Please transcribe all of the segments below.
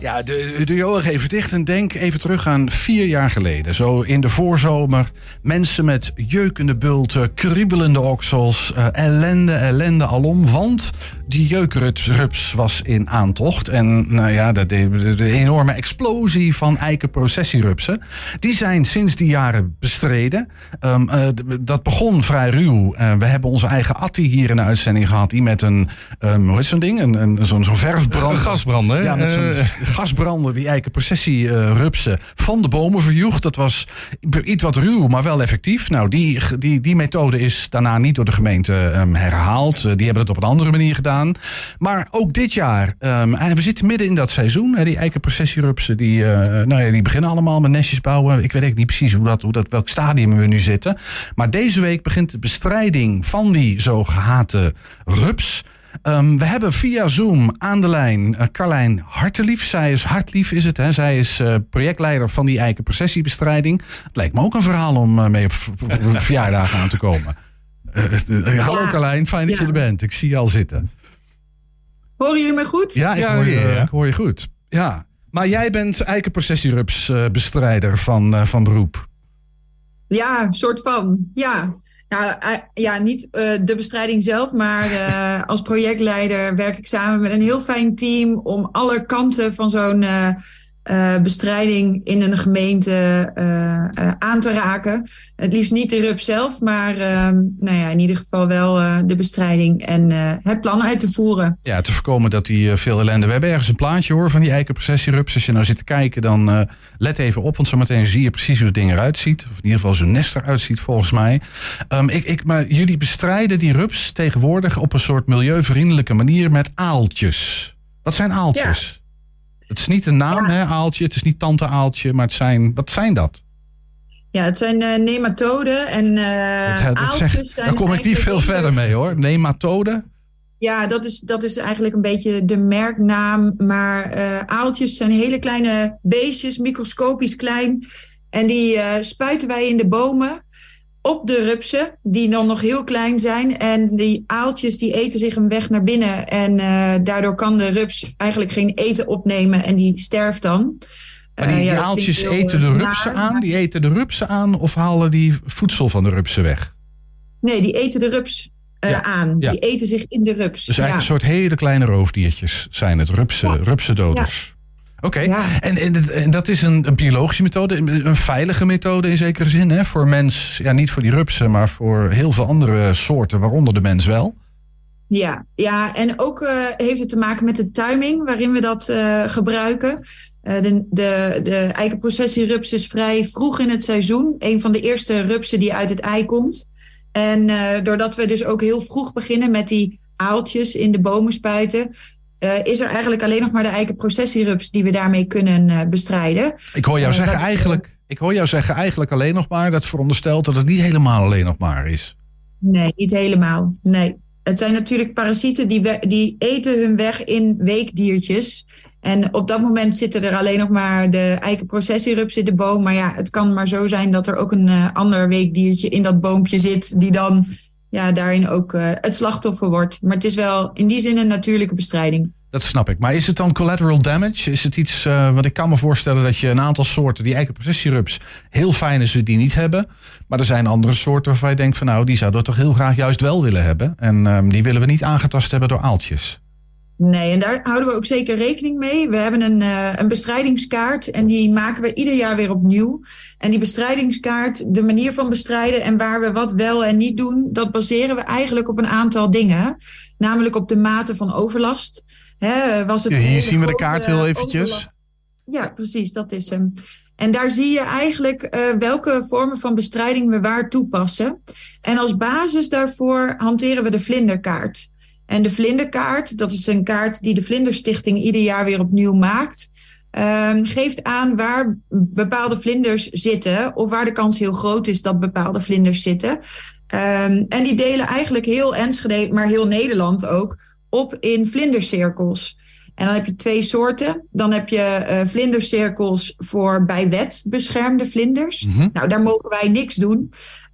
Ja, de, doe je ogen even dicht en denk even terug aan vier jaar geleden. Zo in de voorzomer. Mensen met jeukende bulten, kriebelende oksels. Uh, ellende, ellende alom. Want die jeukrups was in aantocht. En nou ja, de, de, de enorme explosie van eikenprocessierupsen. Die zijn sinds die jaren bestreden. Um, uh, dat begon vrij ruw. Uh, we hebben onze eigen Atti hier in de uitzending gehad. Die met een, um, hoe heet zo'n ding? Een, een, zo'n zo'n verfbrander. Een gasbrander. Ja, met zo'n gasbrander die eikenprocessierupsen van de bomen verjoeg. Dat was iets wat ruw, maar wel effectief. Nou, die, die, die methode is daarna niet door de gemeente um, herhaald. Uh, die hebben het op een andere manier gedaan. Maar ook dit jaar, um, en we zitten midden in dat seizoen. Hè, die eikenprocessierupsen, die, uh, nou ja, die beginnen allemaal met nestjes bouwen. Ik weet eigenlijk niet precies hoe dat, hoe dat, welk stadium we nu zitten. Maar deze week begint de bestrijding van die zo gehate rups. Um, we hebben via Zoom aan de lijn uh, Carlijn Hartelief. Zij is Hartlief, is het. Hè? Zij is uh, projectleider van die eikenprocessiebestrijding. Het lijkt me ook een verhaal om uh, mee op, verjaardagen aan te komen. hallo ja. Carlijn, fijn dat ja. je er bent. Ik zie je al zitten. Horen jullie me goed? Ja, ik, ja, hoor, je, ja. ik hoor je goed. Ja. Maar jij bent eikenprocessierups uh, bestrijder van, uh, van beroep. Ja, soort van. Ja. Nou, uh, ja, niet de bestrijding zelf, maar als projectleider werk ik samen met een heel fijn team om alle kanten van zo'n uh, bestrijding in een gemeente uh, uh, aan te raken. Het liefst niet de RUP zelf, maar nou ja, in ieder geval wel de bestrijding en het plan uit te voeren. Ja, te voorkomen dat die veel ellende. We hebben ergens een plaatje hoor van die eikenprocessierups. Als je nou zit te kijken, dan let even op, want zometeen zie je precies hoe het ding eruit ziet. Of in ieder geval zo'n nest eruit ziet volgens mij. Um, ik, ik, maar jullie bestrijden die rups tegenwoordig op een soort milieuvriendelijke manier met aaltjes. Wat zijn aaltjes? Ja. Het is niet een naam, ja. hè, aaltje. Het is niet tante aaltje, maar het zijn, wat zijn dat? Ja, het zijn uh, nematoden en uh, dat, daar kom ik niet veel verder mee hoor. Nematoden? Ja, dat is, dat is eigenlijk een beetje de merknaam. Maar uh, aaltjes zijn hele kleine beestjes, microscopisch klein. En die spuiten wij in de bomen op de rupsen, die dan nog heel klein zijn. En die aaltjes die eten zich een weg naar binnen. En uh, daardoor kan de rups eigenlijk geen eten opnemen en die sterft dan. Maar die, uh, ja, die aaltjes eten de rupsen naar, aan? Die eten de rupsen aan of halen die voedsel van de rupsen weg? Nee, die eten de rups uh, ja, aan. Ja. Die eten zich in de rups. Dus eigenlijk een soort hele kleine roofdiertjes zijn het, rupsen, rupsendoders. Oké, okay. ja. en, en, en, dat is een, een, biologische methode, een veilige methode in zekere zin, hè? voor mens, ja niet voor die rupsen, maar voor heel veel andere soorten, waaronder de mens wel. Ja, ja en ook uh, heeft het te maken met de timing waarin we dat uh, gebruiken. Uh, de, de, de eikenprocessierups is vrij vroeg in het seizoen, een van de eerste rupsen die uit het ei komt. En doordat we dus ook heel vroeg beginnen met die aaltjes in de bomen spuiten, uh, is er eigenlijk alleen nog maar de eikenprocessierups die we daarmee kunnen uh, bestrijden. Ik hoor jou uh, zeggen eigenlijk, ik hoor jou zeggen eigenlijk alleen nog maar, dat veronderstelt dat het niet helemaal alleen nog maar is. Nee, niet helemaal. Nee. Het zijn natuurlijk parasieten die, we, die eten hun weg in weekdiertjes. En op dat moment zitten er alleen nog maar de eikenprocessierups in de boom. Maar ja, het kan maar zo zijn dat er ook een ander weekdiertje in dat boompje zit die dan ja, daarin ook uh, het slachtoffer wordt. Maar het is wel in die zin een natuurlijke bestrijding. Dat snap ik. Maar is het dan collateral damage? Is het iets, uh, wat ik kan me voorstellen dat je een aantal soorten, die eikenprocessierups, heel fijn is die niet hebben. Maar er zijn andere soorten waarvan je denkt van nou, die zouden we toch heel graag juist wel willen hebben. En um, die willen we niet aangetast hebben door aaltjes. Nee, en daar houden we ook zeker rekening mee. We hebben een, uh, een bestrijdingskaart en die maken we ieder jaar weer opnieuw. En die bestrijdingskaart, de manier van bestrijden en waar we wat wel en niet doen, dat baseren we eigenlijk op een aantal dingen. Namelijk op de mate van overlast. Was het ja, hier zien we de kaart heel eventjes. Overlast. Ja, precies, dat is hem. En daar zie je eigenlijk uh, welke vormen van bestrijding we waar toepassen. En als basis daarvoor hanteren we de vlinderkaart. En de vlinderkaart, dat is een kaart die de Vlinderstichting ieder jaar weer opnieuw maakt. Um, geeft aan waar bepaalde vlinders zitten of waar de kans heel groot is dat bepaalde vlinders zitten. Um, en die delen eigenlijk heel Enschede, maar heel Nederland ook, op in vlindercirkels. En dan heb je twee soorten. Dan heb je uh, vlindercirkels voor bij wet beschermde vlinders. Mm -hmm. Nou, daar mogen wij niks doen.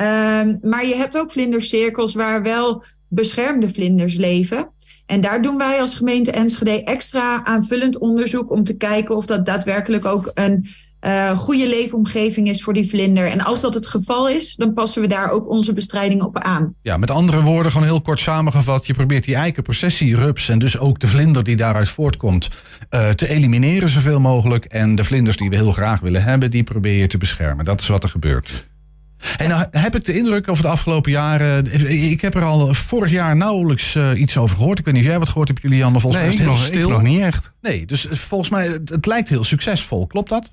Um, maar je hebt ook vlindercirkels waar wel beschermde vlinders leven. En daar doen wij als gemeente Enschede extra aanvullend onderzoek om te kijken of dat daadwerkelijk ook een uh, goede leefomgeving is voor die vlinder. En als dat het geval is, dan passen we daar ook onze bestrijding op aan. Ja, met andere woorden, gewoon heel kort samengevat. Je probeert die eikenprocessierups en dus ook de vlinder die daaruit voortkomt uh, te elimineren zoveel mogelijk. En de vlinders die we heel graag willen hebben, die probeer je te beschermen. Dat is wat er gebeurt. En nou heb ik de indruk over de afgelopen jaren. Ik heb er al vorig jaar nauwelijks uh, iets over gehoord. Ik weet niet of jij wat gehoord hebt, Julian. Volgens nee, mij is het heel stil. nog niet echt. Nee, dus volgens mij, het, het lijkt heel succesvol. Klopt dat?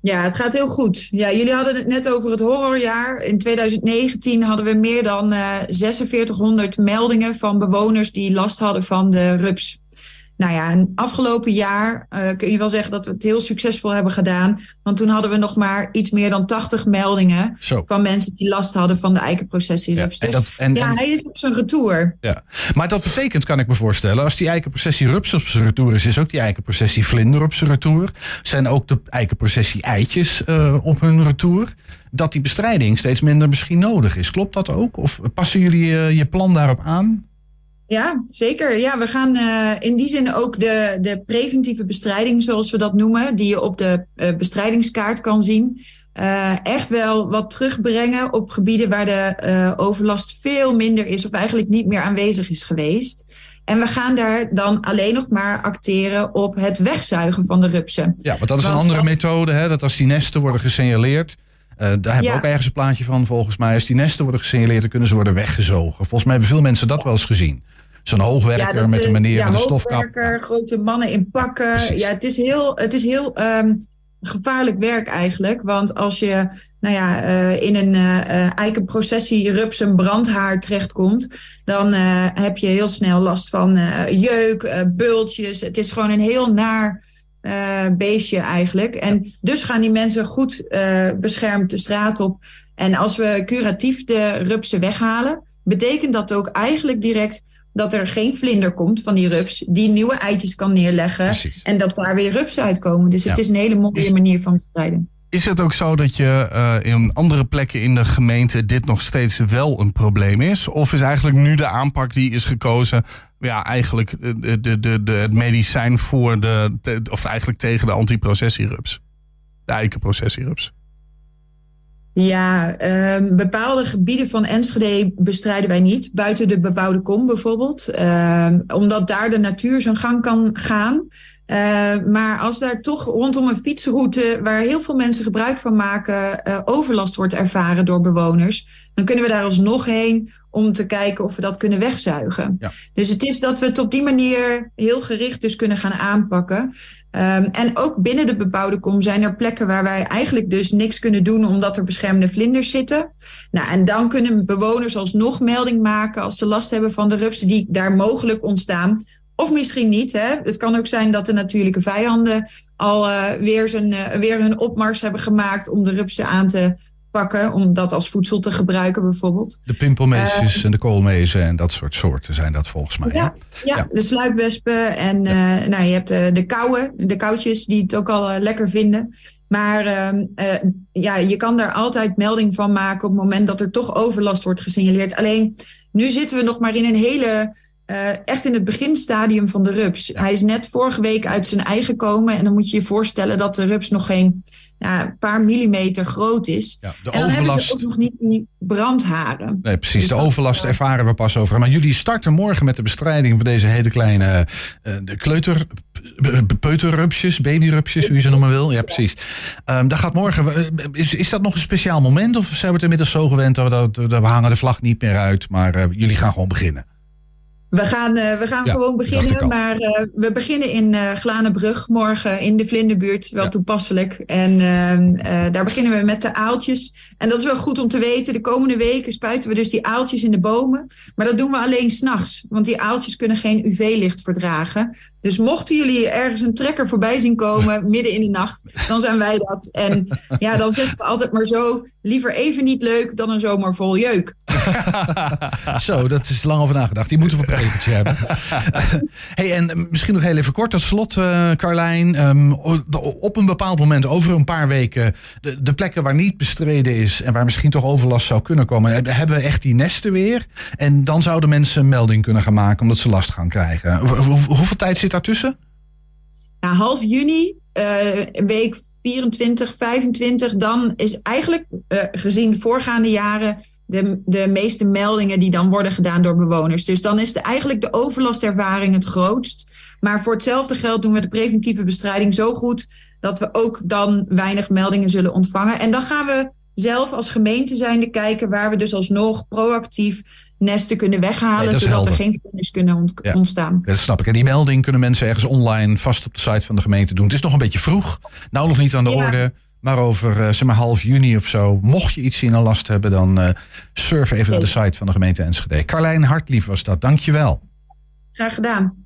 Ja, het gaat heel goed. Ja, jullie hadden het net over het horrorjaar. In 2019 hadden we meer dan uh, eh, 4600 meldingen van bewoners die last hadden van de rups. Nou ja, afgelopen jaar uh, kun je wel zeggen dat we het heel succesvol hebben gedaan. Want toen hadden we nog maar iets meer dan 80 meldingen van mensen die last hadden van de eikenprocessierups. Ja, en, ja, hij is op zijn retour. Ja. Maar dat betekent, kan ik me voorstellen, als die eikenprocessierups op zijn retour is, is ook die eikenprocessie vlinder op zijn retour. Zijn ook de eikenprocessie eitjes uh, op hun retour. Dat die bestrijding steeds minder misschien nodig is. Klopt dat ook? Of passen jullie uh, je plan daarop aan? Ja, zeker. Ja, we gaan uh, in die zin ook de, de preventieve bestrijding, zoals we dat noemen, die je op de uh, bestrijdingskaart kan zien, uh, echt wel wat terugbrengen op gebieden waar de overlast veel minder is of eigenlijk niet meer aanwezig is geweest. En we gaan daar dan alleen nog maar acteren op het wegzuigen van de rupsen. Ja, want dat is een andere methode, hè? dat als die nesten worden gesignaleerd, daar hebben we ook ergens een plaatje van, volgens mij. Als die nesten worden gesignaleerd, dan kunnen ze worden weggezogen. Volgens mij hebben veel mensen dat wel eens gezien. Zo'n hoogwerker met een manier van de stofkap. Ja, grote mannen in pakken. Ja, het is heel, het is heel um, gevaarlijk werk eigenlijk. Want als je nou ja, uh, in een uh, eikenprocessie rups een brandhaar terechtkomt, dan uh, heb je heel snel last van jeuk, bultjes. Het is gewoon een heel naar beestje eigenlijk. En dus gaan die mensen goed beschermd de straat op. En als we curatief de rupsen weghalen, betekent dat ook eigenlijk direct dat er geen vlinder komt van die rups die nieuwe eitjes kan neerleggen en dat daar weer rups uitkomen. Dus het is een hele mooie manier van bestrijden. Is het ook zo dat je uh, in andere plekken in de gemeente dit nog steeds wel een probleem is? Of is eigenlijk nu de aanpak die is gekozen, ja, eigenlijk de, de, de, de het medicijn voor de, of eigenlijk tegen de antiprocessierups? De eikenprocessierups? Ja, um, bepaalde gebieden van Enschede bestrijden wij niet. Buiten de bebouwde kom bijvoorbeeld. Um, omdat daar de natuur zijn gang kan gaan. Uh, maar als daar toch rondom een fietsroute waar heel veel mensen gebruik van maken, uh, overlast wordt ervaren door bewoners, dan kunnen we daar alsnog heen om te kijken of we dat kunnen wegzuigen. Ja. Dus het is dat we het op die manier heel gericht dus kunnen gaan aanpakken. Um, en ook binnen de bebouwde kom zijn er plekken waar wij eigenlijk dus niks kunnen doen omdat er beschermde vlinders zitten. Nou, en dan kunnen bewoners alsnog melding maken als ze last hebben van de rupsen die daar mogelijk ontstaan of misschien niet. Hè? Het kan ook zijn dat de natuurlijke vijanden al uh, weer, zijn, uh, weer hun opmars hebben gemaakt om de rupsen aan te pakken. Om dat als voedsel te gebruiken bijvoorbeeld. De pimpelmeesjes uh, en de koolmezen en dat soort soorten zijn dat volgens mij. Ja, ja, ja. de sluipwespen en ja. nou, je hebt de, de kauwen, de koutjes die het ook al lekker vinden. Maar ehm, ja, je kan daar altijd melding van maken op het moment dat er toch overlast wordt gesignaleerd. Alleen nu zitten we nog maar in een hele uh, echt in het beginstadium van de rups. Hij is net vorige week uit zijn ei gekomen. En dan moet je je voorstellen dat de rups nog geen ja, paar millimeter groot is. Ja, de en dan overlast... hebben ze ook nog niet die brandharen. Nee, precies. Dus de overlast ervaren we pas over. Maar jullie starten morgen met de bestrijding van deze hele kleine uh, de kleuter, peuterrupsjes, babyrupsjes, hoe je ze noemen wil. Ja, precies. Um, dat gaat morgen. Is, is dat nog een speciaal moment? Of zijn we het inmiddels zo gewend dat we, dat we hangen de vlag niet meer uit? Maar jullie gaan gewoon beginnen. We gaan, uh, we gaan gewoon beginnen, maar uh, we beginnen in uh, Glanenbrug morgen in de Vlinderbuurt, wel ja. toepasselijk. En ehm, daar beginnen we met de aaltjes. En dat is wel goed om te weten. De komende weken spuiten we dus die aaltjes in de bomen. Maar dat doen we alleen s'nachts, want die aaltjes kunnen geen UV-licht verdragen. Dus mochten jullie ergens een trekker voorbij zien komen midden in de nacht, dan zijn wij dat. En ja, dan zeggen we altijd maar zo: liever even niet leuk dan een zomer vol jeuk. zo, dat is lang over nagedacht. Die moeten we op een eventje hebben. hey, en misschien nog heel even kort tot slot, uh, Carlijn. Um, op een bepaald moment, over een paar weken, de, de, plekken waar niet bestreden is en waar misschien toch overlast zou kunnen komen, hebben we echt die nesten weer. En dan zouden mensen een melding kunnen gaan maken omdat ze last gaan krijgen. hoeveel tijd zit daartussen? Ja, half juni, uh, week 24, 25, dan is eigenlijk uh, gezien de voorgaande jaren de, de meeste meldingen die dan worden gedaan door bewoners. Dus dan is de, eigenlijk de overlastervaring het grootst. Maar voor hetzelfde geld doen we de preventieve bestrijding zo goed dat we ook dan weinig meldingen zullen ontvangen. En dan gaan we zelf als gemeente zijnde kijken waar we dus alsnog proactief nesten kunnen weghalen, zodat er geen vlinders kunnen ontstaan. Dat snap ik. En die melding kunnen mensen ergens online vast op de site van de gemeente doen. Het is nog een beetje vroeg, nou nog niet aan de orde. Maar over uh, zeg maar half juni of zo, mocht je iets zien en last hebben, dan uh, surf even naar de site van de gemeente Enschede. Carlijn Hartlief was dat. Dankjewel. Graag gedaan.